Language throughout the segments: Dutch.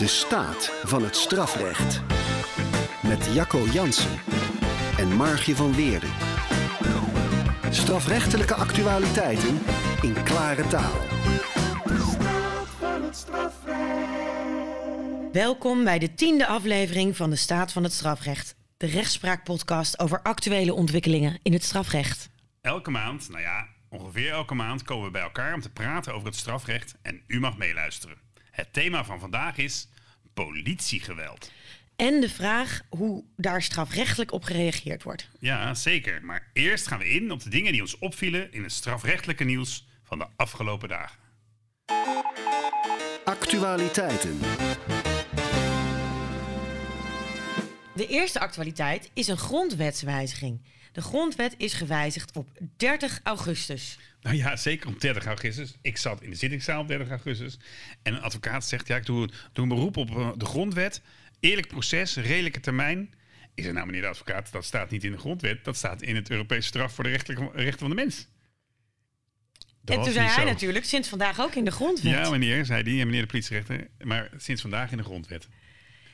De staat van het strafrecht. Met Jacco Jansen en Margje van Weerden. Strafrechtelijke actualiteiten in klare taal. Welkom bij de tiende aflevering van de Staat van het Strafrecht. De rechtspraakpodcast over actuele ontwikkelingen in het strafrecht. Elke maand, nou ja, ongeveer elke maand komen we bij elkaar om te praten over het strafrecht en u mag meeluisteren. Het thema van vandaag is politiegeweld. En de vraag hoe daar strafrechtelijk op gereageerd wordt. Ja, zeker. Maar eerst gaan we in op de dingen die ons opvielen in het strafrechtelijke nieuws van de afgelopen dagen. Actualiteiten. De eerste actualiteit is een grondwetswijziging. De grondwet is gewijzigd op 30 augustus. Nou ja, zeker op 30 augustus. Ik zat in de zittingszaal op 30 augustus. En een advocaat zegt, ja, ik doe, doe een beroep op eh, de grondwet. Eerlijk proces, redelijke termijn. Ik zeg, nou meneer de advocaat, dat staat niet in de grondwet. Dat staat in het Europese straf voor de rechtelijke rechten van de mens. Dat en toen zei hij zo. natuurlijk, sinds vandaag ook in de grondwet. Ja, meneer, zei die, en meneer de politierechter. Maar sinds vandaag in de grondwet.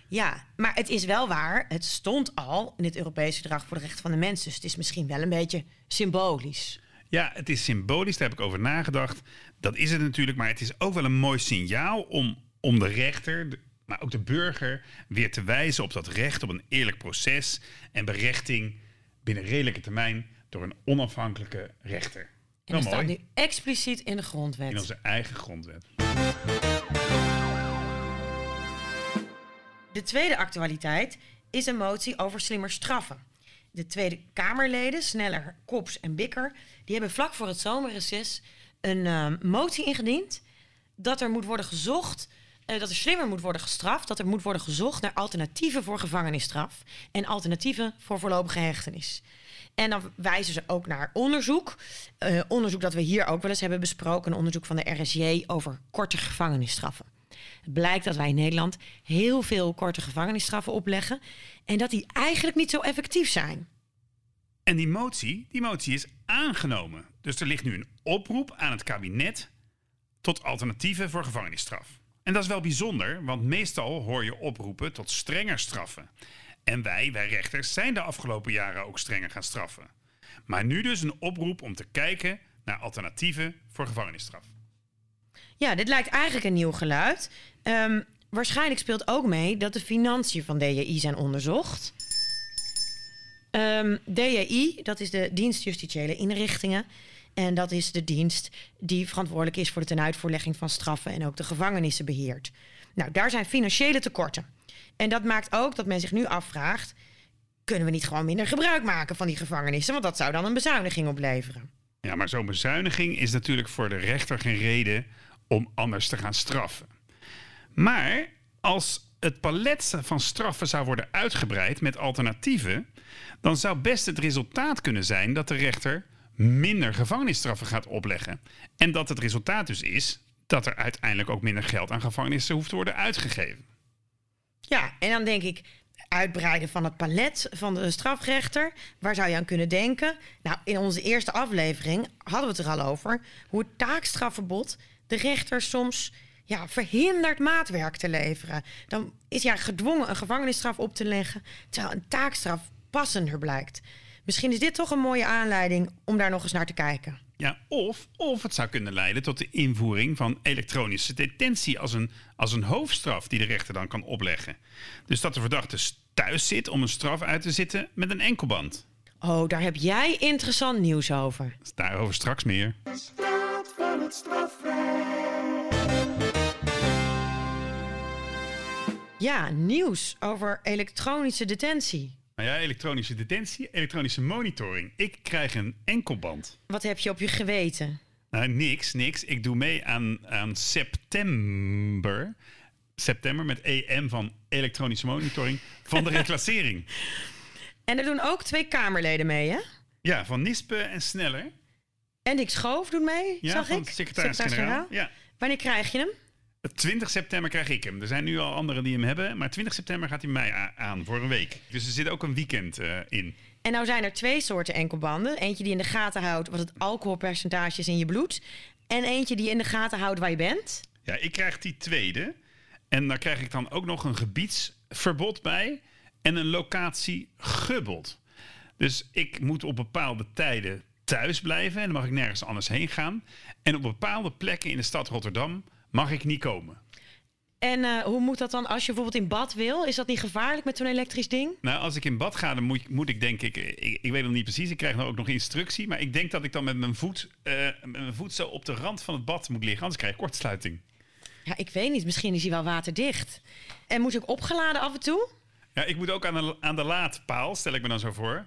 Ja, maar het is wel waar. Het stond al in het Europese Verdrag voor de Rechten van de Mens. Dus het is misschien wel een beetje symbolisch. Ja, het is symbolisch, daar heb ik over nagedacht. Dat is het natuurlijk, maar het is ook wel een mooi signaal om, om de rechter, de- maar ook de burger, weer te wijzen op dat recht op een eerlijk proces en berechting binnen redelijke termijn door een onafhankelijke rechter. En dat staat nu expliciet in de grondwet. In onze eigen grondwet. De tweede actualiteit is een motie over slimmer straffen. De Tweede Kamerleden, Sneller, Kops en Bikker, die hebben vlak voor het zomerreces een eh, motie ingediend dat er moet worden gezocht, eh, dat er slimmer moet worden gestraft, dat er moet worden gezocht naar alternatieven voor gevangenisstraf en alternatieven voor voorlopige hechtenis. En dan wijzen ze ook naar onderzoek. Eh, onderzoek dat we hier ook wel eens hebben besproken. Een onderzoek van de RSJ over korte gevangenisstraffen. Blijkt dat wij in Nederland heel veel korte gevangenisstraffen opleggen. En dat die eigenlijk niet zo effectief zijn. En die motie, die motie is aangenomen. Dus er ligt nu een oproep aan het kabinet tot alternatieven voor gevangenisstraf. En dat is wel bijzonder, want meestal hoor je oproepen tot strenger straffen. En wij, wij rechters, zijn de afgelopen jaren ook strenger gaan straffen. Maar nu dus een oproep om te kijken naar alternatieven voor gevangenisstraf. Ja, dit lijkt eigenlijk een nieuw geluid. Ehm, waarschijnlijk speelt ook mee dat de financiën van DJI zijn onderzocht. Ehm DJI, dat is de dienst justitiële inrichtingen. En dat is de dienst die verantwoordelijk is voor de tenuitvoerlegging van straffen en ook de gevangenissen beheert. Nou, daar zijn financiële tekorten. En dat maakt ook dat men zich nu afvraagt: kunnen we niet gewoon minder gebruik maken van die gevangenissen? Want dat zou dan een bezuiniging opleveren. Ja, maar zo'n bezuiniging is natuurlijk voor de rechter geen reden om anders te gaan straffen. Maar als het palet van straffen zou worden uitgebreid met alternatieven, dan zou best het resultaat kunnen zijn dat de rechter minder gevangenisstraffen gaat opleggen. En dat het resultaat dus is dat er uiteindelijk ook minder geld aan gevangenissen hoeft te worden uitgegeven. Ja, en dan denk ik uitbreiden van het palet van de strafrechter. Waar zou je aan kunnen denken? Nou, in onze eerste aflevering hadden we het er al over hoe het taakstrafverbod de rechter soms ja, verhindert maatwerk te leveren. Dan is hij gedwongen een gevangenisstraf op te leggen, terwijl een taakstraf passender blijkt. Misschien is dit toch een mooie aanleiding om daar nog eens naar te kijken. Ja, of, of het zou kunnen leiden tot de invoering van elektronische detentie als een, als een hoofdstraf die de rechter dan kan opleggen. Dus dat de verdachte thuis zit om een straf uit te zitten met een enkelband. Oh, daar heb jij interessant nieuws over. Daarover straks meer. Ja, nieuws over elektronische detentie. Nou ja, elektronische detentie, elektronische monitoring. Ik krijg een enkelband. Wat heb je op je geweten? Nou, niks, niks. Ik doe mee aan, aan september. September met EM van elektronische monitoring van de reclassering. En er doen ook twee Kamerleden mee, hè? Ja, van Nispe en Sneller. En Dick Schoof doet mee, Ja, zag van ik. secretaris-generaal. Ja. Wanneer krijg je hem? 20 september krijg ik hem. Er zijn nu al anderen die hem hebben. Maar 20 september gaat hij mij aan voor een week. Dus er zit ook een weekend eh, in. En nou zijn er twee soorten enkelbanden. Eentje die in de gaten houdt wat het alcoholpercentage is in je bloed. En eentje die in de gaten houdt waar je bent. Ja, ik krijg die tweede. En daar krijg ik dan ook nog een gebiedsverbod bij en een locatiegebod. Dus ik moet op bepaalde tijden thuis blijven en dan mag ik nergens anders heen gaan. En op bepaalde plekken in de stad Rotterdam mag ik niet komen. En uh, hoe moet dat dan als je bijvoorbeeld in bad wil? Is dat niet gevaarlijk met zo'n elektrisch ding? Nou, als ik in bad ga, dan moet, moet ik denk ik, ik, ik weet nog niet precies, ik krijg nou ook nog instructie, maar ik denk dat ik dan met mijn voet, uh, met mijn voet zo op de rand van het bad moet liggen, anders krijg ik kortsluiting. Ja, ik weet niet. Misschien is hij wel waterdicht. En moet ik opgeladen af en toe? Ja, ik moet ook aan de, aan de laadpaal, stel ik me dan zo voor.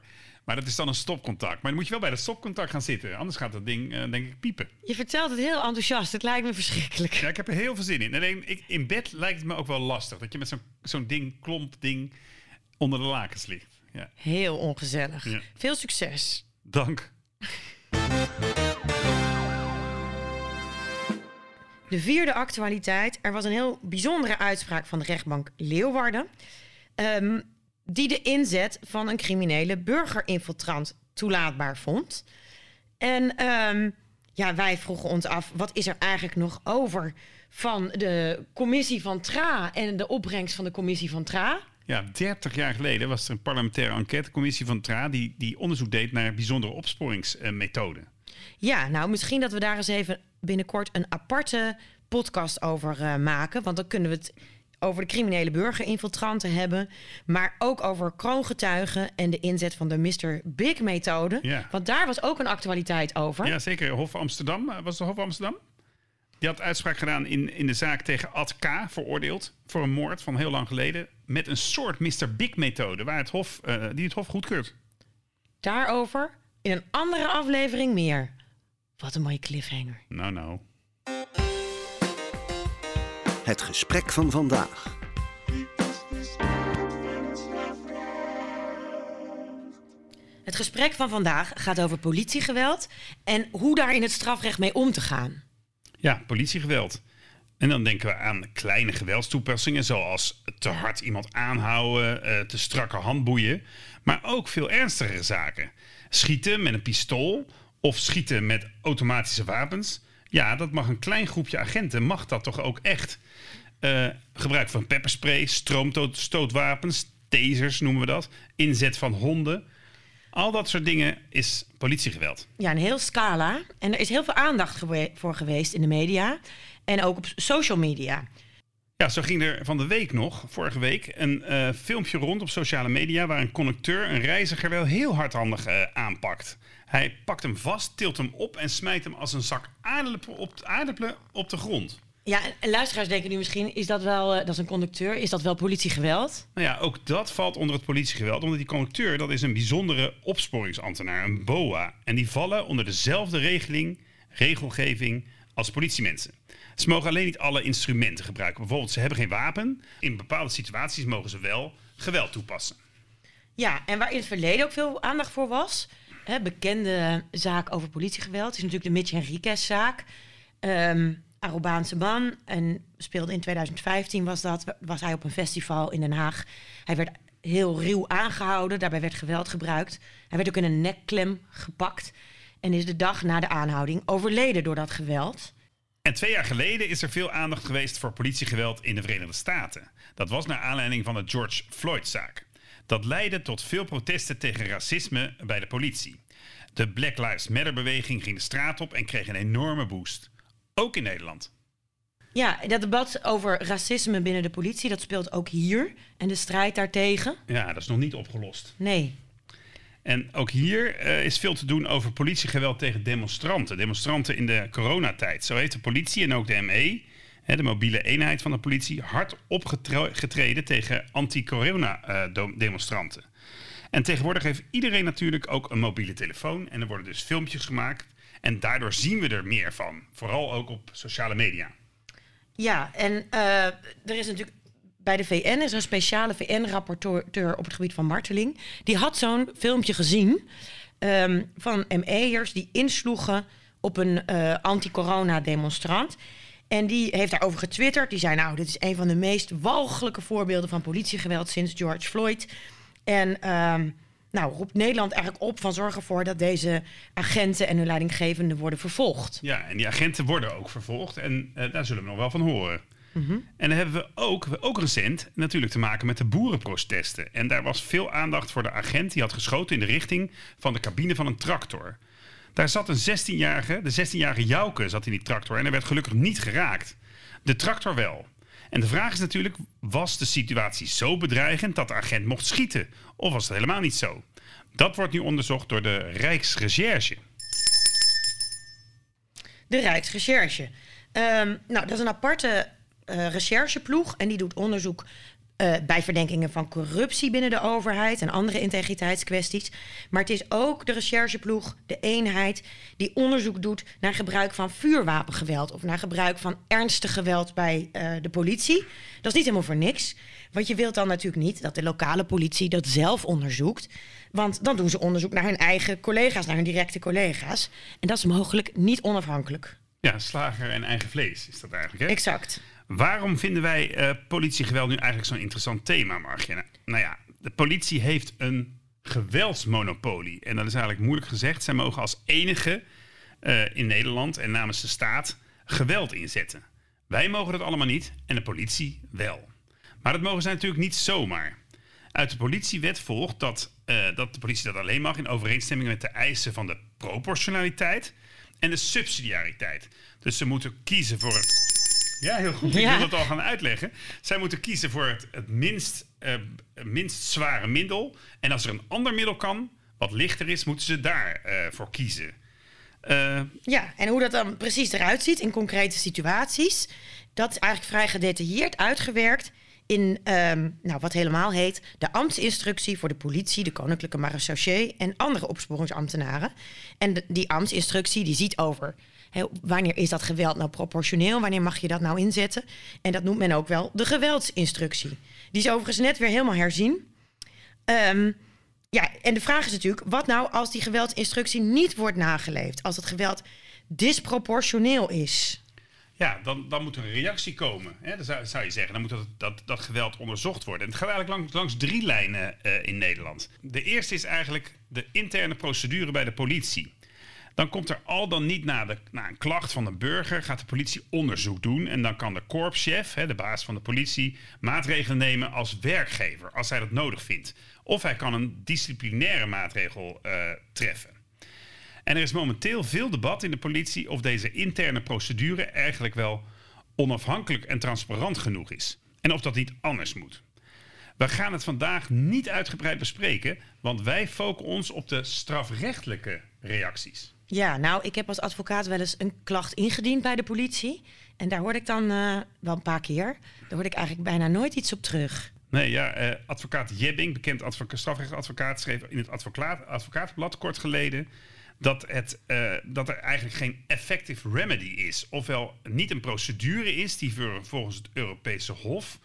Maar dat is dan een stopcontact. Maar dan moet je wel bij dat stopcontact gaan zitten. Anders gaat dat ding, uh, denk ik, piepen. Je vertelt het heel enthousiast. Het lijkt me verschrikkelijk. Ja, ik heb er heel veel zin in. Alleen ik, in bed lijkt het me ook wel lastig. Dat je met zo'n zo'n ding, klomp ding, onder de lakens ligt. Ja. Heel ongezellig. Ja. Veel succes. Dank. De vierde actualiteit. Er was een heel bijzondere uitspraak van de rechtbank Leeuwarden. Um, die de inzet van een criminele burgerinfiltrant toelaatbaar vond. En um, ja, wij vroegen ons af, wat is er eigenlijk nog over van de commissie van Tra en de opbrengst van de commissie van Tra? Ja, 30 jaar geleden was er een parlementaire enquêtecommissie van Tra die, die onderzoek deed naar bijzondere opsporingsmethoden. Ja, nou misschien dat we daar eens even binnenkort een aparte podcast over uh, maken. Want dan kunnen we het over de criminele burgerinfiltranten hebben. Maar ook over kroongetuigen en de inzet van de Mr. Big-methode. Ja. Want daar was ook een actualiteit over. Ja, zeker. Hof Amsterdam. Was het Hof Amsterdam? Die had uitspraak gedaan in, in de zaak tegen Ad K. veroordeeld voor een moord van heel lang geleden. Met een soort Mr. Big-methode waar het Hof, uh, die het Hof goedkeurt. Daarover in een andere aflevering meer. Wat een mooie cliffhanger. Nou, nou. Het gesprek van vandaag. Het gesprek van vandaag gaat over politiegeweld en hoe daar in het strafrecht mee om te gaan. Ja, politiegeweld. En dan denken we aan kleine geweldstoepassingen, zoals te hard iemand aanhouden, eh, te strakke handboeien. Maar ook veel ernstigere zaken. Schieten met een pistool of schieten met automatische wapens. Ja, dat mag een klein groepje agenten, mag dat toch ook echt. Uh, gebruik van pepperspray, stroomstootwapens, tasers noemen we dat. Inzet van honden. Al dat soort dingen is politiegeweld. Ja, een heel scala. En er is heel veel aandacht gewe voor geweest in de media. En ook op social media. Ja, zo ging er van de week nog, vorige week, een uh, filmpje rond op sociale media... waar een conducteur een reiziger wel heel hardhandig uh, aanpakt. Hij pakt hem vast, tilt hem op en smijt hem als een zak aardappelen op, aardappelen op de grond. Ja, en luisteraars denken nu misschien, is dat wel, uh, dat is een conducteur, is dat wel politiegeweld? Nou ja, ook dat valt onder het politiegeweld. Omdat die conducteur, dat is een bijzondere opsporingsambtenaar, een BOA. En die vallen onder dezelfde regeling, regelgeving als politiemensen. Ze mogen alleen niet alle instrumenten gebruiken. Bijvoorbeeld, ze hebben geen wapen. In bepaalde situaties mogen ze wel geweld toepassen. Ja, en waar in het verleden ook veel aandacht voor was... Bekende zaak over politiegeweld... is natuurlijk de Mitch Henriquez-zaak... Um, Arubaanse man. En speelde in 2015 was dat. Was hij op een festival in Den Haag. Hij werd heel ruw aangehouden. Daarbij werd geweld gebruikt. Hij werd ook in een nekklem gepakt. En is de dag na de aanhouding overleden door dat geweld. En twee jaar geleden is er veel aandacht geweest voor politiegeweld in de Verenigde Staten. Dat was naar aanleiding van de George Floyd-zaak. Dat leidde tot veel protesten tegen racisme bij de politie. De Black Lives Matter-beweging ging de straat op en kreeg een enorme boost. Ook in Nederland. Ja, dat debat over racisme binnen de politie, dat speelt ook hier. En de strijd daartegen. Ja, dat is nog niet opgelost. Nee. En ook hier uh, is veel te doen over politiegeweld tegen demonstranten. Demonstranten in de coronatijd. Zo heeft de politie en ook de ME, de mobiele eenheid van de politie, hard opgetreden tegen anti-corona-demonstranten. Uh, en tegenwoordig heeft iedereen natuurlijk ook een mobiele telefoon. En er worden dus filmpjes gemaakt en daardoor zien we er meer van. Vooral ook op sociale media. Ja, en uh, er is natuurlijk bij de VN is een speciale VN-rapporteur op het gebied van marteling. Die had zo'n filmpje gezien um, van ME'ers die insloegen op een uh, anti-corona-demonstrant. En die heeft daarover getwitterd. Die zei: Nou, dit is een van de meest walgelijke voorbeelden van politiegeweld sinds George Floyd. En. Um, nou, roept Nederland eigenlijk op van zorg ervoor dat deze agenten en hun leidinggevenden worden vervolgd. Ja, en die agenten worden ook vervolgd en uh, daar zullen we nog wel van horen. En dan hebben we ook, ook recent natuurlijk te maken met de boerenprotesten. En daar was veel aandacht voor de agent die had geschoten in de richting van de cabine van een tractor. Daar zat een 16-jarige, de 16-jarige Jouke zat in die tractor en hij werd gelukkig niet geraakt. De tractor wel. En de vraag is natuurlijk, was de situatie zo bedreigend dat de agent mocht schieten? Of was het helemaal niet zo? Dat wordt nu onderzocht door de Rijksrecherche. De Rijksrecherche. Ehm, nou, dat is een aparte eh, rechercheploeg en die doet onderzoek eh, bij verdenkingen van corruptie binnen de overheid en andere integriteitskwesties. Maar het is ook de rechercheploeg, de eenheid, die onderzoek doet naar gebruik van vuurwapengeweld of naar gebruik van ernstig geweld bij uh, de politie. Dat is niet helemaal voor niks. Want je wilt dan natuurlijk niet dat de lokale politie dat zelf onderzoekt. Want dan doen ze onderzoek naar hun eigen collega's, naar hun directe collega's. En dat is mogelijk niet onafhankelijk. Ja, slager en eigen vlees is dat eigenlijk. Hè? Exact. Waarom vinden wij uh, politiegeweld nu eigenlijk zo'n interessant thema, Margje? Nou, nou ja, de politie heeft een geweldsmonopolie. En dat is eigenlijk moeilijk gezegd. Zij mogen als enige uh, in Nederland en namens de staat geweld inzetten. Wij mogen dat allemaal niet en de politie wel. Maar dat mogen zij natuurlijk niet zomaar. Uit de politiewet volgt dat, uh, dat de politie dat alleen mag in overeenstemming met de eisen van de proportionaliteit en de subsidiariteit. Dus ze moeten kiezen voor het ja, heel goed. Ik wil het al gaan uitleggen. Zij moeten kiezen voor het, het minst, uh, minst zware middel. En als er een ander middel kan, wat lichter is, moeten ze daarvoor uh, voor kiezen. Uh, ja, en hoe dat dan precies eruit ziet in concrete situaties, dat is eigenlijk vrij gedetailleerd uitgewerkt in um, nou, wat helemaal heet de ambtsinstructie voor de politie, de koninklijke marechaussee en andere opsporingsambtenaren. En de, die ambtsinstructie die ziet over Wanneer is dat geweld nou proportioneel? Wanneer mag je dat nou inzetten? En dat noemt men ook wel de geweldsinstructie. Die is overigens net weer helemaal herzien. Um, ja, en de vraag is natuurlijk, wat nou als die geweldsinstructie niet wordt nageleefd? Als het geweld disproportioneel is? Ja, dan, dan moet er een reactie komen. Hè? Dan zou, zou, je zeggen, dan moet dat, dat, dat geweld onderzocht worden. En het gaat eigenlijk langs, langs drie lijnen uh, in Nederland. De eerste is eigenlijk de interne procedure bij de politie. Dan komt er al dan niet na, de, na een klacht van de burger, gaat de politie onderzoek doen. En dan kan de korpschef, hè, de baas van de politie, maatregelen nemen als werkgever, als hij dat nodig vindt. Of hij kan een disciplinaire maatregel uh, treffen. En er is momenteel veel debat in de politie of deze interne procedure eigenlijk wel onafhankelijk en transparant genoeg is. En of dat niet anders moet. We gaan het vandaag niet uitgebreid bespreken, want wij focussen ons op de strafrechtelijke reacties. Ja, nou, ik heb als advocaat wel eens een klacht ingediend bij de politie. En daar hoorde ik dan uh, wel een paar keer. Daar hoorde ik eigenlijk bijna nooit iets op terug. Nee, ja, uh, advocaat Jebbing, bekend advoca strafrechtadvocaat, schreef in het advocaat, advocaatblad kort geleden dat, het, uh, dat er eigenlijk geen effective remedy is. Ofwel niet een procedure is die voor, volgens het Europese Hof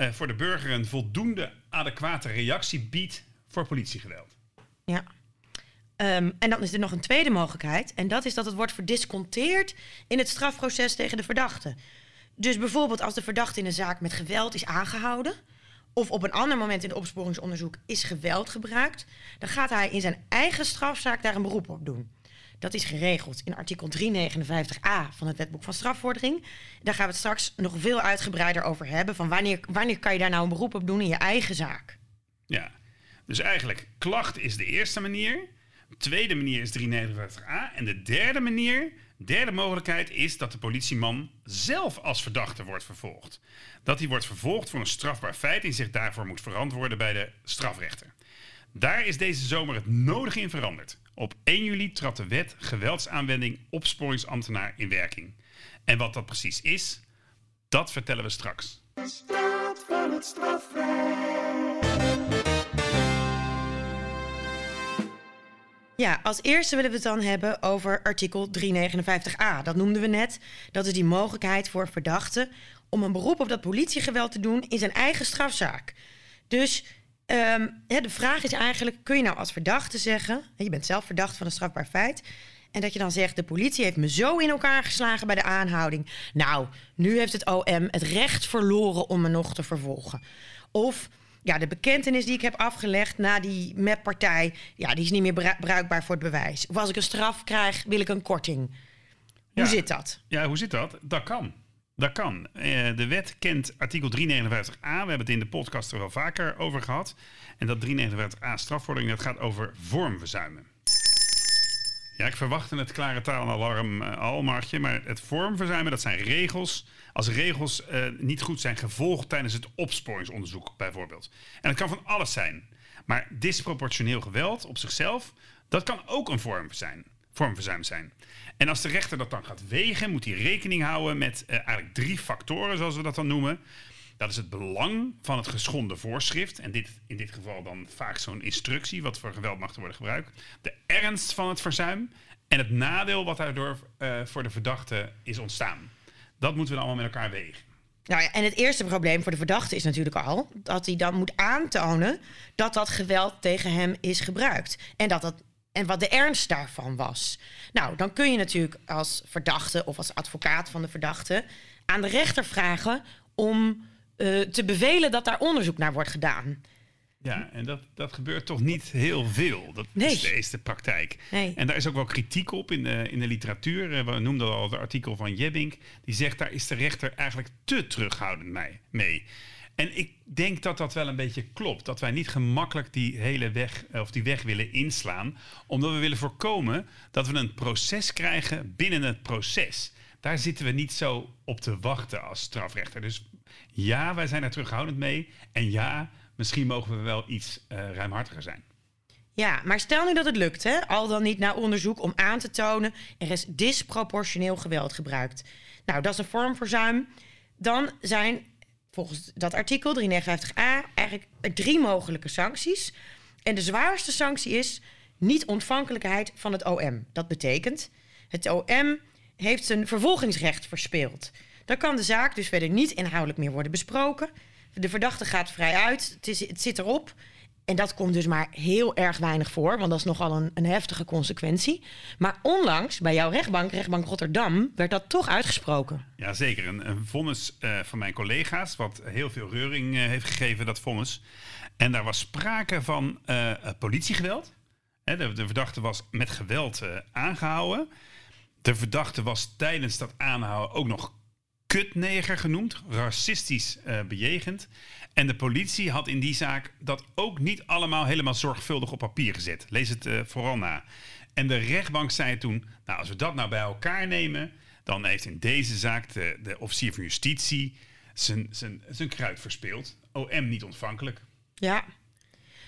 uh, voor de burger een voldoende adequate reactie biedt voor politiegeweld. Ja. Um, en dan is er nog een tweede mogelijkheid. En dat is dat het wordt verdisconteerd in het strafproces tegen de verdachte. Dus bijvoorbeeld als de verdachte in een zaak met geweld is aangehouden. of op een ander moment in het opsporingsonderzoek is geweld gebruikt. dan gaat hij in zijn eigen strafzaak daar een beroep op doen. Dat is geregeld in artikel 359a van het wetboek van strafvordering. Daar gaan we het straks nog veel uitgebreider over hebben. Van wanneer, wanneer kan je daar nou een beroep op doen in je eigen zaak? Ja, dus eigenlijk klacht is de eerste manier. De tweede manier is 359a. En de derde manier, derde mogelijkheid is dat de politieman zelf als verdachte wordt vervolgd. Dat hij wordt vervolgd voor een strafbaar feit en zich daarvoor moet verantwoorden bij de strafrechter. Daar is deze zomer het nodige in veranderd. Op 1 juli trad de wet geweldsaanwending opsporingsambtenaar in werking. En wat dat precies is, dat vertellen we straks. De straat van het strafrecht. Ja, als eerste willen we het dan hebben over artikel 359a. Dat noemden we net. Dat is die mogelijkheid voor verdachten om een beroep op dat politiegeweld te doen in zijn eigen strafzaak. Dus ja, de vraag is eigenlijk: kun je nou als verdachte zeggen, je bent zelf verdacht van een strafbaar feit, en dat je dan zegt: de politie heeft me zo in elkaar geslagen bij de aanhouding. Nou, nu heeft het OM het recht verloren om me nog te vervolgen. Of ja, de bekentenis die ik heb afgelegd na die MEP-partij, ja, die is niet meer bruikbaar voor het bewijs. Of als ik een straf krijg, wil ik een korting. Hoe ja. zit dat? Ja, hoe zit dat? Dat kan. Dat kan. Eh, de wet kent artikel 359a. We hebben het in de podcast er wel vaker over gehad. En dat 359a strafvordering, dat gaat over vormverzuimen. Ja, ik verwachtte het klare taalalarm uh, al. Maar het vormverzuimen, dat zijn regels. Als regels uh, niet goed zijn gevolgd tijdens het opsporingsonderzoek, bijvoorbeeld. En dat kan van alles zijn. Maar disproportioneel geweld op zichzelf, dat kan ook een vorm zijn vormverzuim zijn. En als de rechter dat dan gaat wegen, moet hij rekening houden met uh, eigenlijk drie factoren, zoals we dat dan noemen. Dat is het belang van het geschonden voorschrift. En dit, in dit geval dan vaak zo'n instructie, wat voor geweld mag worden gebruikt. De ernst van het verzuim. En het nadeel wat daardoor uh, voor de verdachte is ontstaan. Dat moeten we dan allemaal met elkaar wegen. Nou ja, en het eerste probleem voor de verdachte is natuurlijk al dat hij dan moet aantonen dat dat geweld tegen hem is gebruikt. En dat dat en wat de ernst daarvan was. Nou, dan kun je natuurlijk als verdachte of als advocaat van de verdachte aan de rechter vragen om uh, te bevelen dat daar onderzoek naar wordt gedaan. Ja, en dat, dat gebeurt toch niet heel veel. Dat nee. is, de, is de praktijk. Nee. En daar is ook wel kritiek op in de, in de literatuur. Eh, We noemden al het artikel van Jebbink. Die zegt daar is de rechter eigenlijk te terughoudend mee. En ik denk dat dat wel een beetje klopt. Dat wij niet gemakkelijk die hele weg of die weg willen inslaan. Omdat we willen voorkomen dat we een proces krijgen binnen het proces. Daar zitten we niet zo op te wachten als strafrechter. Dus ja, wij zijn er terughoudend mee. En ja, misschien mogen we wel iets uh, ruimhartiger zijn. Ja, maar stel nu dat het lukt, hè? al dan niet na onderzoek, om aan te tonen er is disproportioneel geweld gebruikt. Nou, dat is een vormverzuim. Dan zijn volgens dat artikel 359a eigenlijk drie mogelijke sancties. En de zwaarste sanctie is niet-ontvankelijkheid van het OM. Dat betekent, het OM heeft zijn vervolgingsrecht verspeeld. Dan kan de zaak dus verder niet inhoudelijk meer worden besproken. De verdachte gaat vrij uit, het, is, het zit erop. En dat komt dus maar heel erg weinig voor, want dat is nogal een, een heftige consequentie. Maar onlangs, bij jouw rechtbank, rechtbank Rotterdam, werd dat toch uitgesproken. Ja, zeker. Een, een vonnis uh, van mijn collega's, wat heel veel reuring uh, heeft gegeven, dat vonnis. En daar was sprake van uh, politiegeweld. De, de, verdachte was met geweld aangehouden. De verdachte was tijdens dat aanhouden ook nog kutneger genoemd, racistisch bejegend. En de politie had in die zaak dat ook niet allemaal helemaal zorgvuldig op papier gezet. Lees het uh, vooral na. En de rechtbank zei toen: Nou, als we dat nou bij elkaar nemen, dan heeft in deze zaak de, de officier van justitie zijn, zijn, zijn kruid verspeeld. OM niet ontvankelijk. Ja,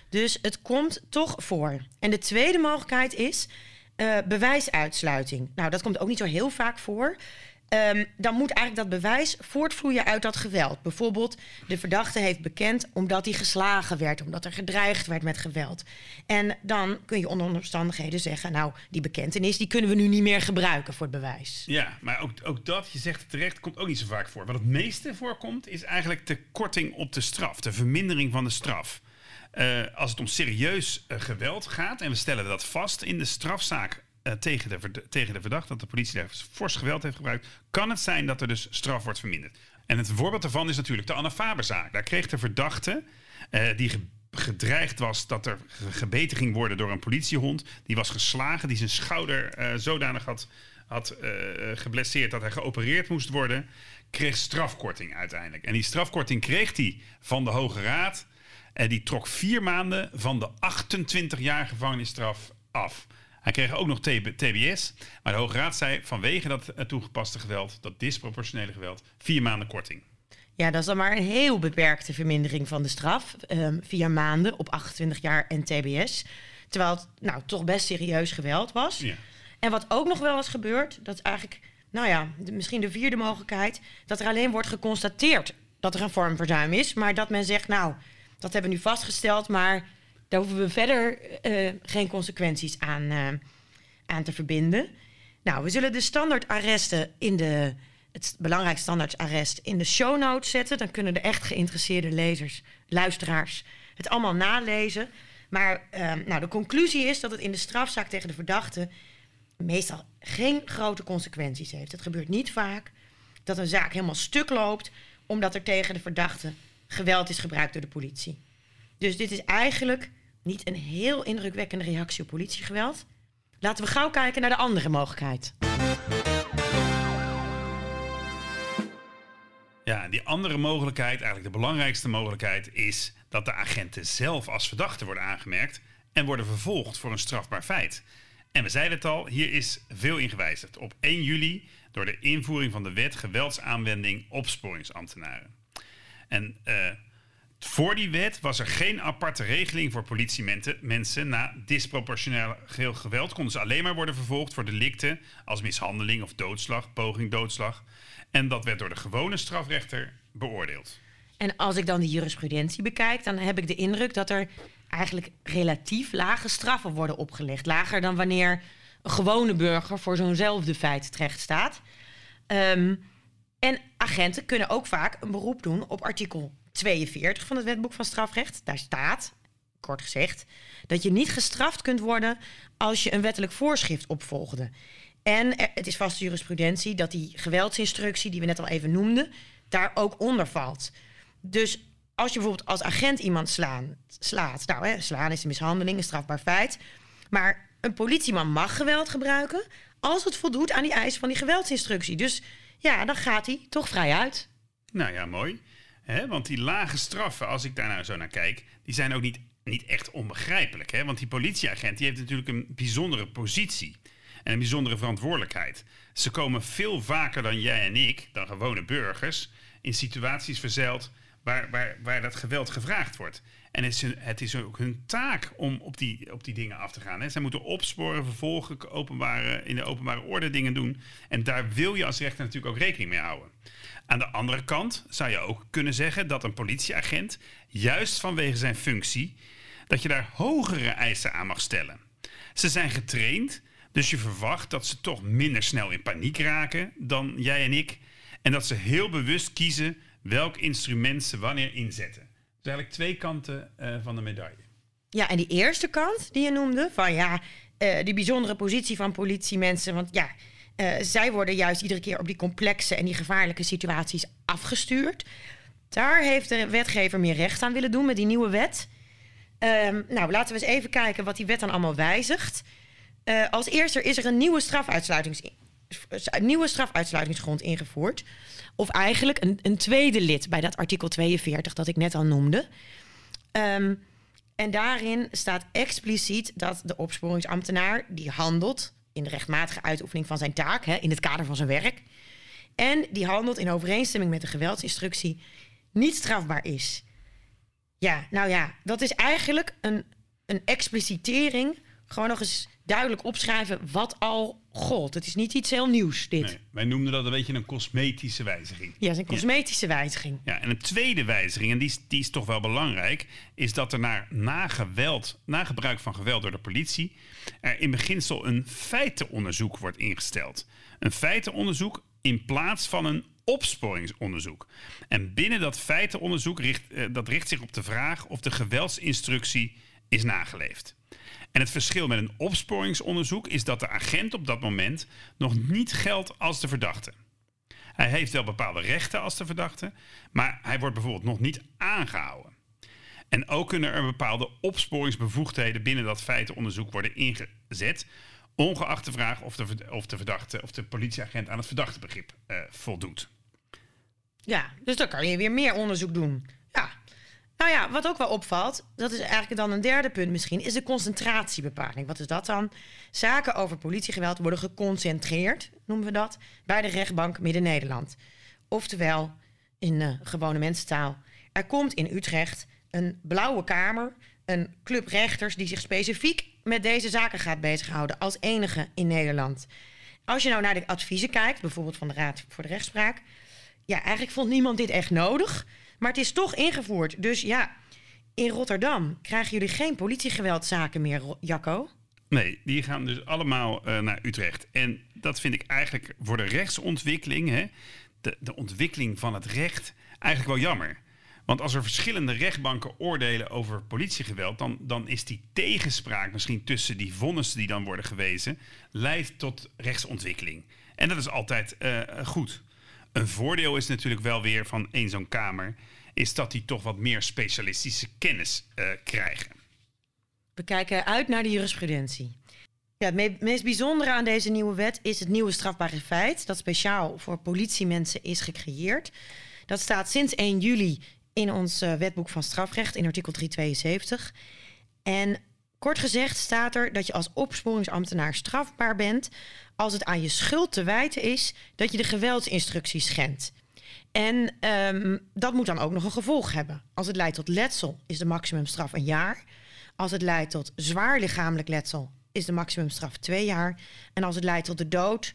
dus het komt toch voor. En de tweede mogelijkheid is uh, bewijsuitsluiting. Nou, dat komt ook niet zo heel vaak voor. Um, dan moet eigenlijk dat bewijs voortvloeien uit dat geweld. Bijvoorbeeld, de verdachte heeft bekend omdat hij geslagen werd, omdat er gedreigd werd met geweld. En dan kun je onder omstandigheden zeggen: Nou, die bekentenis die kunnen we nu niet meer gebruiken voor het bewijs. Ja, maar ook, ook dat, je zegt terecht, komt ook niet zo vaak voor. Wat het meeste voorkomt, is eigenlijk de korting op de straf, de vermindering van de straf. Uh, als het om serieus uh, geweld gaat en we stellen dat vast in de strafzaak uh, tegen, de, tegen de verdachte, dat de politie daar fors geweld heeft gebruikt, kan het zijn dat er dus straf wordt verminderd. En het voorbeeld daarvan is natuurlijk de Anna Faberzaak. Daar kreeg de verdachte, uh, die ge gedreigd was dat er gebeten ging worden door een politiehond, die was geslagen, die zijn schouder uh, zodanig had, had geblesseerd dat hij geopereerd moest worden, kreeg strafkorting uiteindelijk. En die strafkorting kreeg hij van de Hoge Raad. En die trok vier maanden van de 28 jaar gevangenisstraf af. Hij kreeg ook nog TBS. Maar de Hoge Raad zei vanwege dat toegepaste geweld, dat disproportionele geweld, vier maanden korting. Ja, dat is dan maar een heel beperkte vermindering van de straf. Um, vier maanden op 28 jaar en TBS. Terwijl het nou, toch best serieus geweld was. Ja. En wat ook nog wel eens gebeurt, dat is eigenlijk, nou ja, de, misschien de vierde mogelijkheid, dat er alleen wordt geconstateerd dat er een vormverzuim is, maar dat men zegt, nou, dat hebben we nu vastgesteld, maar daar hoeven we verder uh, geen consequenties aan, uh, aan te verbinden. Nou, we zullen de standaardarresten in de, het belangrijkste standaardarrest in de show notes zetten. Dan kunnen de echt geïnteresseerde lezers, luisteraars het allemaal nalezen. Maar uh, nou, de conclusie is dat het in de strafzaak tegen de verdachte meestal geen grote consequenties heeft. Het gebeurt niet vaak dat een zaak helemaal stuk loopt omdat er tegen de verdachte geweld is gebruikt door de politie. Dus dit is eigenlijk niet een heel indrukwekkende reactie op politiegeweld. Laten we gauw kijken naar de andere mogelijkheid. Ja, die andere mogelijkheid, eigenlijk de belangrijkste mogelijkheid, is dat de agenten zelf als verdachten worden aangemerkt en worden vervolgd voor een strafbaar feit. En we zeiden het al, hier is veel in gewijzigd. Op 1 juli door de invoering van de wet geweldsaanwending opsporingsambtenaren. En uh, voor die wet was er geen aparte regeling voor politiemensen. Na disproportioneel geweld konden ze alleen maar worden vervolgd voor delicten als mishandeling of doodslag, poging doodslag. En dat werd door de gewone strafrechter beoordeeld. En als ik dan de jurisprudentie bekijk, dan heb ik de indruk dat er eigenlijk relatief lage straffen worden opgelegd. Lager dan wanneer een gewone burger voor zo'nzelfde feit terecht staat. Ehm, en agenten kunnen ook vaak een beroep doen op artikel 42 van het wetboek van strafrecht. Daar staat, kort gezegd, dat je niet gestraft kunt worden als je een wettelijk voorschrift opvolgde. En het is vaste jurisprudentie dat die geweldsinstructie, die we net al even noemden, daar ook onder valt. Dus als je bijvoorbeeld als agent iemand slaan, slaat, nou hè, slaan is een mishandeling, een strafbaar feit. Maar een politieman mag geweld gebruiken als het voldoet aan die eisen van die geweldsinstructie. Dus ja, dan gaat hij toch vrij uit. Nou ja, mooi. He, want die lage straffen, als ik daar nou zo naar kijk, die zijn ook niet, niet echt onbegrijpelijk. Hè? Want die politieagent die heeft natuurlijk een bijzondere positie en een bijzondere verantwoordelijkheid. Ze komen veel vaker dan jij en ik, dan gewone burgers, in situaties verzeild waar, waar, waar dat geweld gevraagd wordt. En het is, het is ook hun taak om op die, op die dingen af te gaan. Hè. Zij moeten opsporen, vervolgen, in de openbare orde dingen doen. En daar wil je als rechter natuurlijk ook rekening mee houden. Aan de andere kant zou je ook kunnen zeggen dat een politieagent, juist vanwege zijn functie, dat je daar hogere eisen aan mag stellen. Ze zijn getraind, dus je verwacht dat ze toch minder snel in paniek raken dan jij en ik. En dat ze heel bewust kiezen welk instrument ze wanneer inzetten. Dus eigenlijk twee kanten uh, van de medaille. Ja, en die eerste kant die je noemde, van ja, uh, die bijzondere positie van politiemensen. Want ja, uh, zij worden juist iedere keer op die complexe en die gevaarlijke situaties afgestuurd. Daar heeft de wetgever meer recht aan willen doen met die nieuwe wet. Um, nou, laten we eens even kijken wat die wet dan allemaal wijzigt. Als eerste is er een nieuwe, strafuitsluitings, nieuwe strafuitsluitingsgrond ingevoerd. Of eigenlijk een, een, tweede lid bij dat artikel 42 dat ik net al noemde. Um, en daarin staat expliciet dat de opsporingsambtenaar die handelt in de rechtmatige uitoefening van zijn taak, hè, in het kader van zijn werk. En die handelt in overeenstemming met de geweldsinstructie niet strafbaar is. Ja, nou ja, dat is eigenlijk een, een explicitering. Gewoon nog eens duidelijk opschrijven wat al gold. Het is niet iets heel nieuws, dit. Nee, wij noemden dat een beetje een cosmetische wijziging. Ja, een cosmetische wijziging. Ja, en een tweede wijziging, en die is, die is toch wel belangrijk... is dat er naar, na, geweld, na gebruik van geweld door de politie... er in beginsel een feitenonderzoek wordt ingesteld. Een feitenonderzoek in plaats van een opsporingsonderzoek. En binnen dat feitenonderzoek richt, eh, dat richt zich op de vraag... of de geweldsinstructie is nageleefd. En het verschil met een opsporingsonderzoek is dat de agent op dat moment nog niet geldt als de verdachte. Hij heeft wel bepaalde rechten als de verdachte, maar hij wordt bijvoorbeeld nog niet aangehouden. En ook kunnen er bepaalde opsporingsbevoegdheden binnen dat feitenonderzoek worden ingezet, ongeacht de vraag of de, of de verdachte of de politieagent aan het verdachtebegrip uh, voldoet. Ja, dus dan kan je weer meer onderzoek doen. Nou ja, wat ook wel opvalt, dat is eigenlijk dan een derde punt misschien, is de concentratiebepaling. Wat is dat dan? Zaken over politiegeweld worden geconcentreerd, noemen we dat, bij de rechtbank Midden-Nederland. Oftewel, in gewone mensentaal, er komt in Utrecht een blauwe kamer, een club rechters die zich specifiek met deze zaken gaat bezighouden, als enige in Nederland. Als je nou naar de adviezen kijkt, bijvoorbeeld van de Raad voor de Rechtspraak, ja, eigenlijk vond niemand dit echt nodig. Maar het is toch ingevoerd. Dus ja, in Rotterdam krijgen jullie geen politiegeweldzaken meer, Jacco? Nee, die gaan dus allemaal uh, naar Utrecht. En dat vind ik eigenlijk voor de rechtsontwikkeling, hè, de, de ontwikkeling van het recht, eigenlijk wel jammer. Want als er verschillende rechtbanken oordelen over politiegeweld, dan, dan is die tegenspraak misschien tussen die vonnissen die dan worden gewezen, leidt tot rechtsontwikkeling. En dat is altijd uh, goed. Een voordeel is natuurlijk wel weer van één zo'n kamer, is dat die toch wat meer specialistische kennis uh, krijgen. We kijken uit naar de jurisprudentie. Ja, het meest bijzondere aan deze nieuwe wet is het nieuwe strafbare feit dat speciaal voor politiemensen is gecreëerd. Dat staat sinds 1 juli in ons uh, wetboek van strafrecht in artikel 372. En kort gezegd staat er dat je als opsporingsambtenaar strafbaar bent als het aan je schuld te wijten is dat je de geweldsinstructies schendt. En um, dat moet dan ook nog een gevolg hebben. Als het leidt tot letsel, is de maximumstraf een jaar. Als het leidt tot zwaar lichamelijk letsel, is de maximumstraf twee jaar. En als het leidt tot de dood,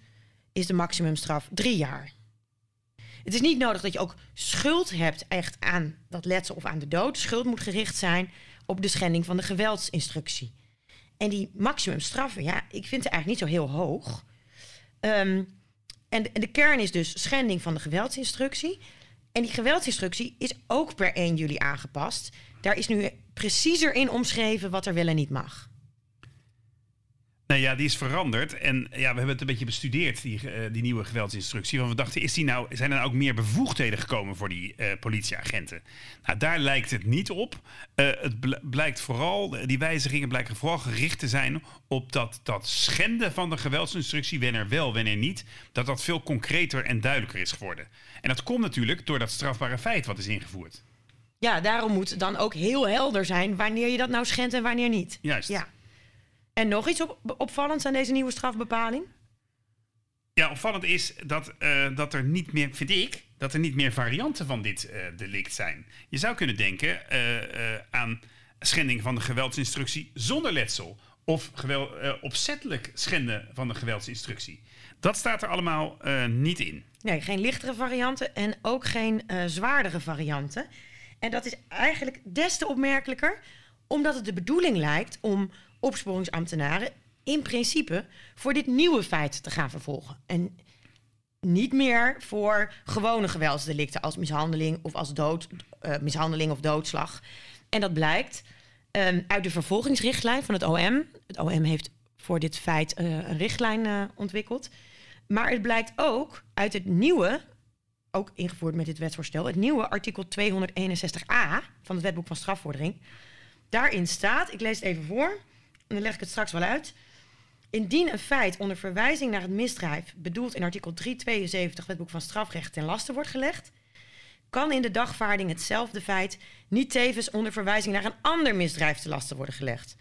is de maximumstraf drie jaar. Het is niet nodig dat je ook schuld hebt echt aan dat letsel of aan de dood. Schuld moet gericht zijn op de schending van de geweldsinstructie. En die maximumstraffen, ja, ik vind het eigenlijk niet zo heel hoog. Um, en, de kern is dus schending van de geweldsinstructie. En die geweldsinstructie is ook per 1 juli aangepast. Daar is nu preciezer in omschreven wat er wel en niet mag. Nou ja, die is veranderd. En ja, we hebben het een beetje bestudeerd, die, uh, die nieuwe geweldsinstructie. Want we dachten, is die nou, zijn er nou ook meer bevoegdheden gekomen voor die uh, politieagenten? Nou, daar lijkt het niet op. Uh, het blijkt vooral, die wijzigingen blijken vooral gericht te zijn op dat, dat schenden van de geweldsinstructie, wanneer wel, wanneer niet, dat dat veel concreter en duidelijker is geworden. En dat komt natuurlijk door dat strafbare feit wat is ingevoerd. Ja, daarom moet dan ook heel helder zijn wanneer je dat nou schendt en wanneer niet. Juist. Ja. En nog iets op, opvallends aan deze nieuwe strafbepaling? Ja, opvallend is dat, uh, dat er niet meer, vind ik, dat er niet meer varianten van dit uh, delict zijn. Je zou kunnen denken uh, aan schending van de geweldsinstructie zonder letsel. Of geweld, opzettelijk schenden van de geweldsinstructie. Dat staat er allemaal niet in. Nee, geen lichtere varianten en ook geen zwaardere varianten. En dat is eigenlijk des te opmerkelijker, omdat het de bedoeling lijkt om opsporingsambtenaren in principe voor dit nieuwe feit te gaan vervolgen. En niet meer voor gewone geweldsdelicten als mishandeling of als dood, uh, mishandeling of doodslag. En dat blijkt um, uit de vervolgingsrichtlijn van het OM. Het OM heeft voor dit feit uh, een richtlijn uh, ontwikkeld. Maar het blijkt ook uit het nieuwe, ook ingevoerd met dit wetsvoorstel, het nieuwe artikel 261a van het wetboek van strafvordering. Daarin staat, ik lees het even voor dan leg ik het straks wel uit. Indien een feit onder verwijzing naar het misdrijf, bedoeld in artikel 372 wetboek van strafrecht, ten laste wordt gelegd, kan in de dagvaarding hetzelfde feit niet tevens onder verwijzing naar een ander misdrijf te lasten worden gelegd.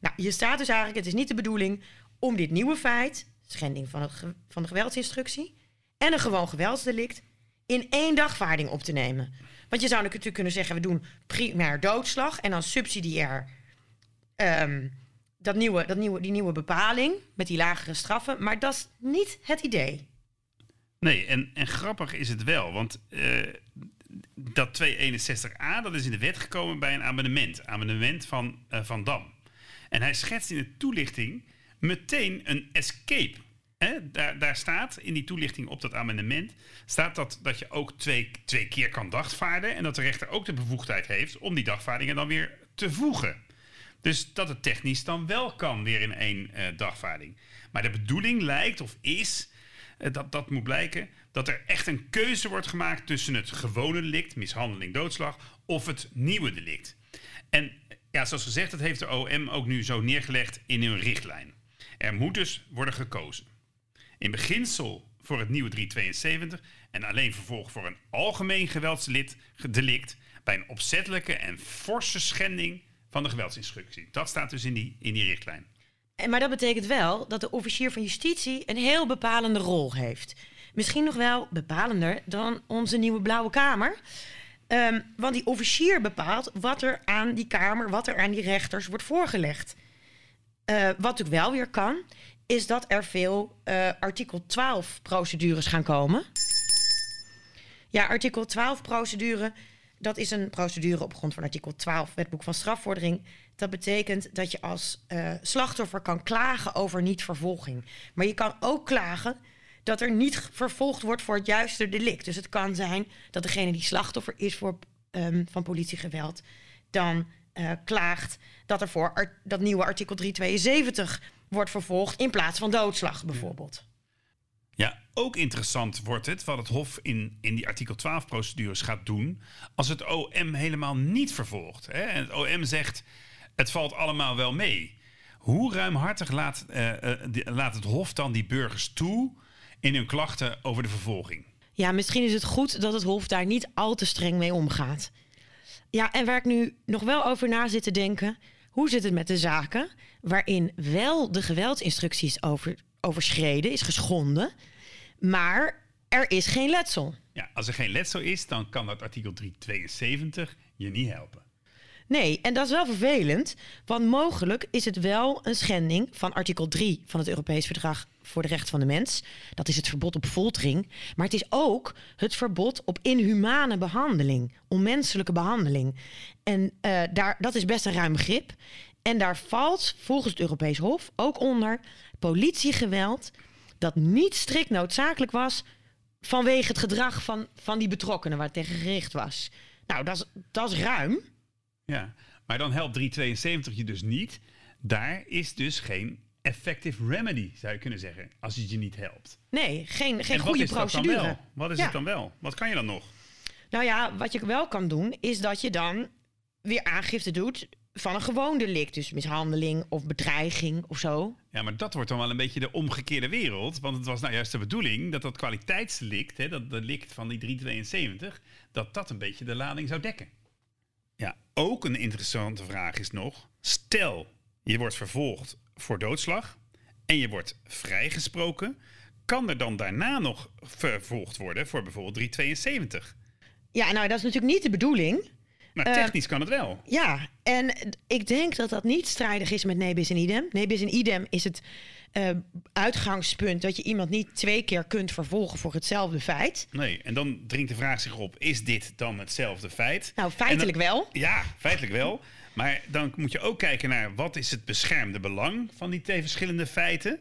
Nou, hier staat dus eigenlijk, het is niet de bedoeling om dit nieuwe feit, schending van, het van de geweldsinstructie, en een gewoon geweldsdelict in één dagvaarding op te nemen. Want je zou natuurlijk kunnen zeggen, we doen primair doodslag en dan subsidiair um, dat nieuwe, dat nieuwe, die nieuwe bepaling met die lagere straffen. Maar dat is niet het idee. Nee, en, en grappig is het wel. Want uh, dat 261a, dat is in de wet gekomen bij een amendement. Amendement van uh, Van Dam. En hij schetst in de toelichting meteen een escape. Daar, daar staat in die toelichting op dat amendement... staat dat, dat je ook twee, twee keer kan dagvaarden... en dat de rechter ook de bevoegdheid heeft om die dagvaardingen dan weer te voegen. Dus dat het technisch dan wel kan weer in één uh, dagvaarding. Maar de bedoeling lijkt of is, uh, dat, dat moet blijken, dat er echt een keuze wordt gemaakt tussen het gewone delict, mishandeling, doodslag, of het nieuwe delict. En ja, zoals gezegd, dat heeft de OM ook nu zo neergelegd in hun richtlijn. Er moet dus worden gekozen. In beginsel voor het nieuwe 372 en alleen vervolg voor een algemeen geweldsdelict bij een opzettelijke en forse schending van de geweldsinstructie. Dat staat dus in die, in die richtlijn. En, maar dat betekent wel dat de officier van justitie een heel bepalende rol heeft. Misschien nog wel bepalender dan onze nieuwe Blauwe Kamer. Um, want die officier bepaalt wat er aan die Kamer, wat er aan die rechters wordt voorgelegd. Uh, wat natuurlijk wel weer kan, is dat er veel uh, artikel 12 procedures gaan komen. Ja, artikel 12 procedure dat is een procedure op grond van artikel 12 wetboek van strafvordering. Dat betekent dat je als uh, slachtoffer kan klagen over niet-vervolging. Maar je kan ook klagen dat er niet vervolgd wordt voor het juiste delict. Dus het kan zijn dat degene die slachtoffer is voor, um, van politiegeweld... dan uh, klaagt dat er voor dat nieuwe artikel 372 wordt vervolgd... in plaats van doodslag bijvoorbeeld. Ja, ook interessant wordt het wat het Hof in, in die artikel 12 procedures gaat doen als het OM helemaal niet vervolgt. Hè? En het OM zegt het valt allemaal wel mee. Hoe ruimhartig laat, uh, uh, laat het Hof dan die burgers toe in hun klachten over de vervolging? Ja, misschien is het goed dat het Hof daar niet al te streng mee omgaat. Ja, en waar ik nu nog wel over na zit te denken, hoe zit het met de zaken waarin wel de geweldsinstructies over, overschreden, is geschonden, maar er is geen letsel? Ja, als er geen letsel is, dan kan dat artikel 372 je niet helpen. Nee, en dat is wel vervelend, want mogelijk is het wel een schending van artikel 3 van het Europees Verdrag voor de Rechten van de Mens. Dat is het verbod op foltering. Maar het is ook het verbod op inhumane behandeling, onmenselijke behandeling. En uh, daar, dat is best een ruim begrip. En daar valt volgens het Europees Hof ook onder politiegeweld dat niet strikt noodzakelijk was vanwege het gedrag van, van die betrokkenen waar het tegen gericht was. Nou, dat is, dat is ruim. Ja, maar dan helpt 372 je dus niet. Daar is dus geen effective remedy, zou je kunnen zeggen, als het je niet helpt. Nee, geen, geen goede procedure. Wat is het dan wel? Wat kan je dan nog? Nou ja, wat je wel kan doen, is dat je dan weer aangifte doet van een gewoon delict. Dus mishandeling of bedreiging of zo. Ja, maar dat wordt dan wel een beetje de omgekeerde wereld. Want het was nou juist de bedoeling dat dat kwaliteitsdelict, hè, dat delict van die 372, dat dat een beetje de lading zou dekken. Ja, ook een interessante vraag is nog: stel je wordt vervolgd voor doodslag en je wordt vrijgesproken, kan er dan daarna nog vervolgd worden voor bijvoorbeeld 372? Ja, nou dat is natuurlijk niet de bedoeling. Maar eh, technisch kan het wel. Ja, en ik denk dat dat niet strijdig is met nebis en idem. Nebis en idem is het uh, uitgangspunt dat je iemand niet twee keer kunt vervolgen voor hetzelfde feit. Nee, en dan dringt de vraag zich op: is dit dan hetzelfde feit? Nou, feitelijk wel. Ja, feitelijk wel. Maar dan moet je ook kijken naar wat is het beschermde belang van die twee verschillende feiten.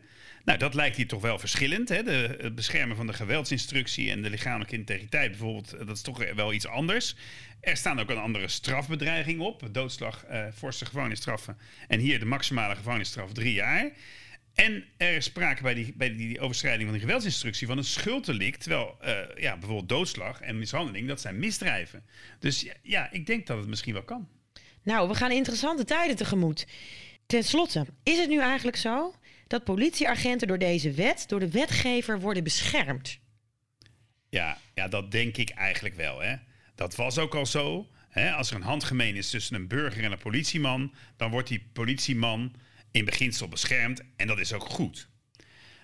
Nou, dat lijkt hier toch wel verschillend. Hè? De, het beschermen van de geweldsinstructie en de lichamelijke integriteit bijvoorbeeld, dat is toch wel iets anders. Er staan ook een andere strafbedreiging op. Doodslag, uh, forse gevangenisstraffen. En hier de maximale gevangenisstraf drie jaar. En er is sprake bij die, bij die overschrijding van die geweldsinstructie van een schulddelict. Terwijl uh, ja, bijvoorbeeld doodslag en mishandeling, dat zijn misdrijven. Dus ja, ja, ik denk dat het misschien wel kan. Nou, we gaan interessante tijden tegemoet. Ten slotte, is het nu eigenlijk zo dat politieagenten door deze wet, door de wetgever, worden beschermd? Ja, ja dat denk ik eigenlijk wel. Hè? Dat was ook al zo. Hè? Als er een handgemeen is tussen een burger en een politieman, dan wordt die politieman in beginsel beschermd en dat is ook goed.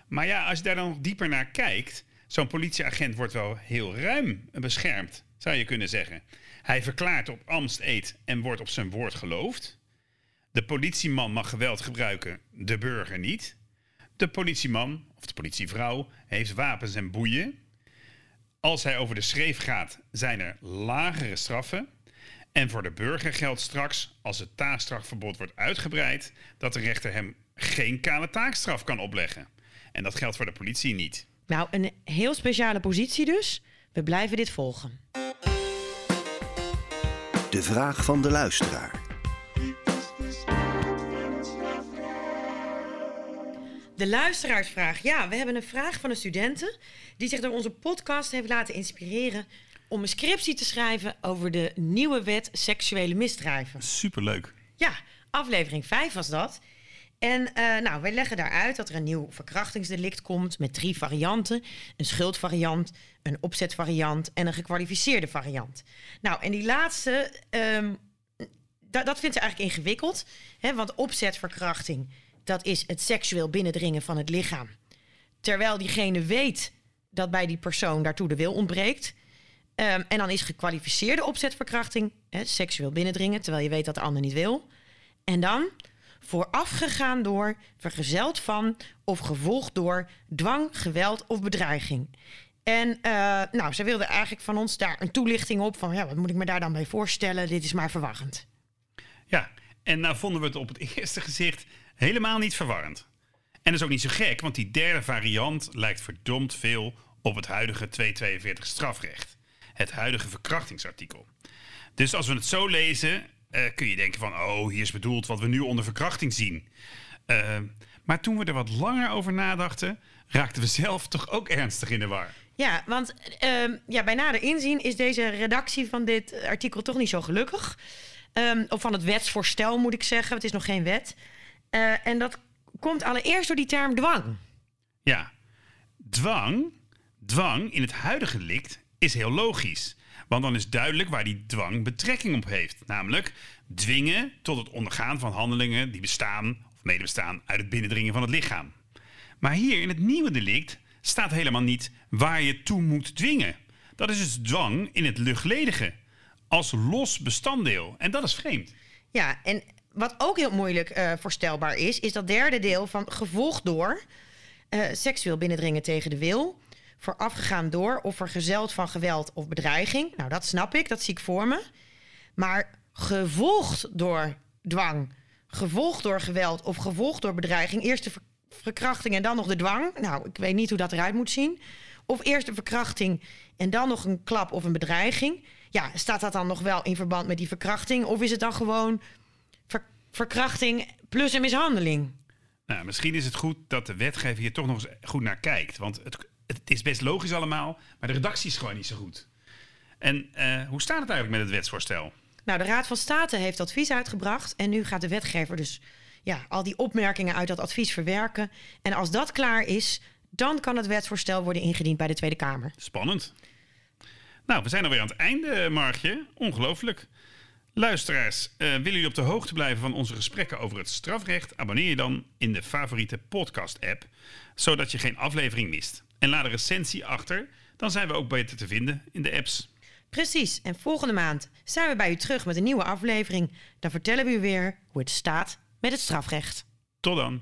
Maar ja, als je daar dan dieper naar kijkt, zo'n politieagent wordt wel heel ruim beschermd, zou je kunnen zeggen. Hij verklaart op Amst eet en wordt op zijn woord geloofd. De politieman mag geweld gebruiken, de burger niet. De politieman of de politievrouw heeft wapens en boeien. Als hij over de schreef gaat, zijn er lagere straffen. En voor de burger geldt straks, als het taakstrafverbod wordt uitgebreid, dat de rechter hem geen kale taakstraf kan opleggen. En dat geldt voor de politie niet. Nou, een heel speciale positie dus. We blijven dit volgen. De vraag van de luisteraar. De luisteraarsvraag. Ja, we hebben een vraag van een studenten die zich door onze podcast heeft laten inspireren om een scriptie te schrijven over de nieuwe wet seksuele misdrijven. Superleuk. Ja, aflevering 5 was dat. En uh, nou, wij leggen daaruit dat er een nieuw verkrachtingsdelict komt met drie varianten: een schuldvariant, een opzetvariant en een gekwalificeerde variant. Nou, en die laatste, um, dat vindt ze eigenlijk ingewikkeld, hè, want opzetverkrachting, dat is het seksueel binnendringen van het lichaam. Terwijl diegene weet dat bij die persoon daartoe de wil ontbreekt. Um, en dan is gekwalificeerde opzetverkrachting, hè, seksueel binnendringen, terwijl je weet dat de ander niet wil. En dan voorafgegaan door, vergezeld van of gevolgd door dwang, geweld of bedreiging. En uh, nou, ze wilde eigenlijk van ons daar een toelichting op van, ja, wat moet ik me daar dan bij voorstellen? Dit is maar verwarrend. Ja, en nou vonden we het op het eerste gezicht helemaal niet verwarrend. En dat is ook niet zo gek, want die derde variant lijkt verdomd veel op het huidige 242 strafrecht. Het huidige verkrachtingsartikel. Dus als we het zo lezen, uh, kun je denken van, oh, hier is bedoeld wat we nu onder verkrachting zien. Uh, maar toen we er wat langer over nadachten, raakten we zelf toch ook ernstig in de war. Ja, want uh, ja, bij nader inzien is deze redactie van dit artikel toch niet zo gelukkig. Um, of van het wetsvoorstel moet ik zeggen, het is nog geen wet. Uh, en dat komt allereerst door die term dwang. Ja, dwang, Dwang in het huidige delict is heel logisch. Want dan is duidelijk waar die dwang betrekking op heeft. Namelijk dwingen tot het ondergaan van handelingen die bestaan of medebestaan uit het binnendringen van het lichaam. Maar hier in het nieuwe delict staat helemaal niet waar je toe moet dwingen. Dat is dus dwang in het luchtledige. Als los bestanddeel. En dat is vreemd. Ja, en wat ook heel moeilijk eh, voorstelbaar is, is dat derde deel van gevolgd door eh, seksueel binnendringen tegen de wil, voorafgegaan door of vergezeld van geweld of bedreiging. Nou, dat snap ik, dat zie ik voor me. Maar gevolgd door dwang, gevolgd door geweld of gevolgd door bedreiging, eerst de ver- verkrachting en dan nog de dwang. Nou, ik weet niet hoe dat eruit moet zien. Of eerst de verkrachting en dan nog een klap of een bedreiging. Ja, staat dat dan nog wel in verband met die verkrachting? Of is het dan gewoon verkrachting plus een mishandeling? Nou, misschien is het goed dat de wetgever hier toch nog eens goed naar kijkt. Want het, het is best logisch allemaal, maar de redactie is gewoon niet zo goed. En eh, hoe staat het eigenlijk met het wetsvoorstel? Nou, de Raad van State heeft advies uitgebracht. En nu gaat de wetgever dus ja, al die opmerkingen uit dat advies verwerken. En als dat klaar is, dan kan het wetsvoorstel worden ingediend bij de Tweede Kamer. Spannend. Nou, we zijn alweer aan het einde, Margje. Ongelooflijk. Luisteraars, eh, willen jullie op de hoogte blijven van onze gesprekken over het strafrecht? Abonneer je dan in de favoriete podcast-app, zodat je geen aflevering mist. En laat een recensie achter, dan zijn we ook beter te vinden in de apps. Precies. En volgende maand zijn we bij u terug met een nieuwe aflevering. Dan vertellen we u weer hoe het staat met het strafrecht. Tot dan.